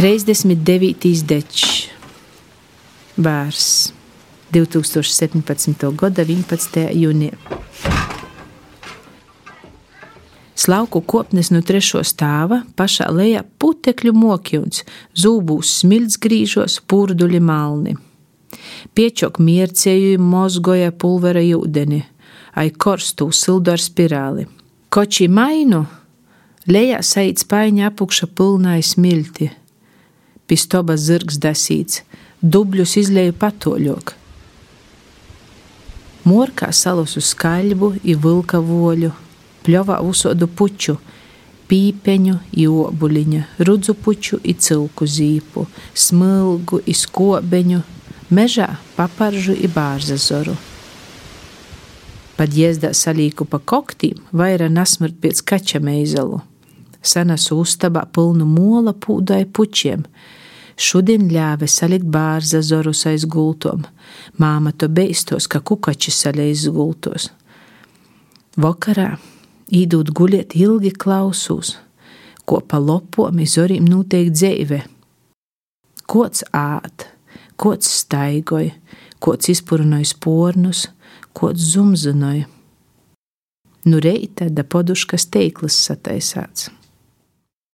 39. dečs, bērs 2017. gada 11. jūnijā. Slauku kopnes no trešo stāva pašā lejā putekļu mokjums, zūbūs smilts grīžos, pūrduļi malni. Piečok miercēju mozgoja pulvera ūdeni, ai korstū sildu ar spirāli. Koči mainu, lejā saic paiņa apukša pilnai smilti. Pistobas zirgs dasīts, dubļus izlēju patoļok. Morkā salusu skaļbu, i vilka voļu pļovā usodu puču, pīpeņu, jobuliņa, rudzu puču, i cilku zīpu, smilgu, i skobeņu, mežā paparžu i bārzazoru. Pat jēzdā salīku pa koktīm, vaira nasmirt pēc kača meizalu. Sanesu ustabā pilnu mola pūdai pučiem. Šodien ļāva salikt bārzazorus aiz gultom. Māma to beistos, ka kukači saļais gultos. Vakarā īdūt guļiet ilgi klausūs, ko pa lopom izorīm notiek dzīve. Kods ād, kods staigoja, kods izpurnoja spornus, kods zumzinoja. Nu reita da poduškas teiklis sataisāts.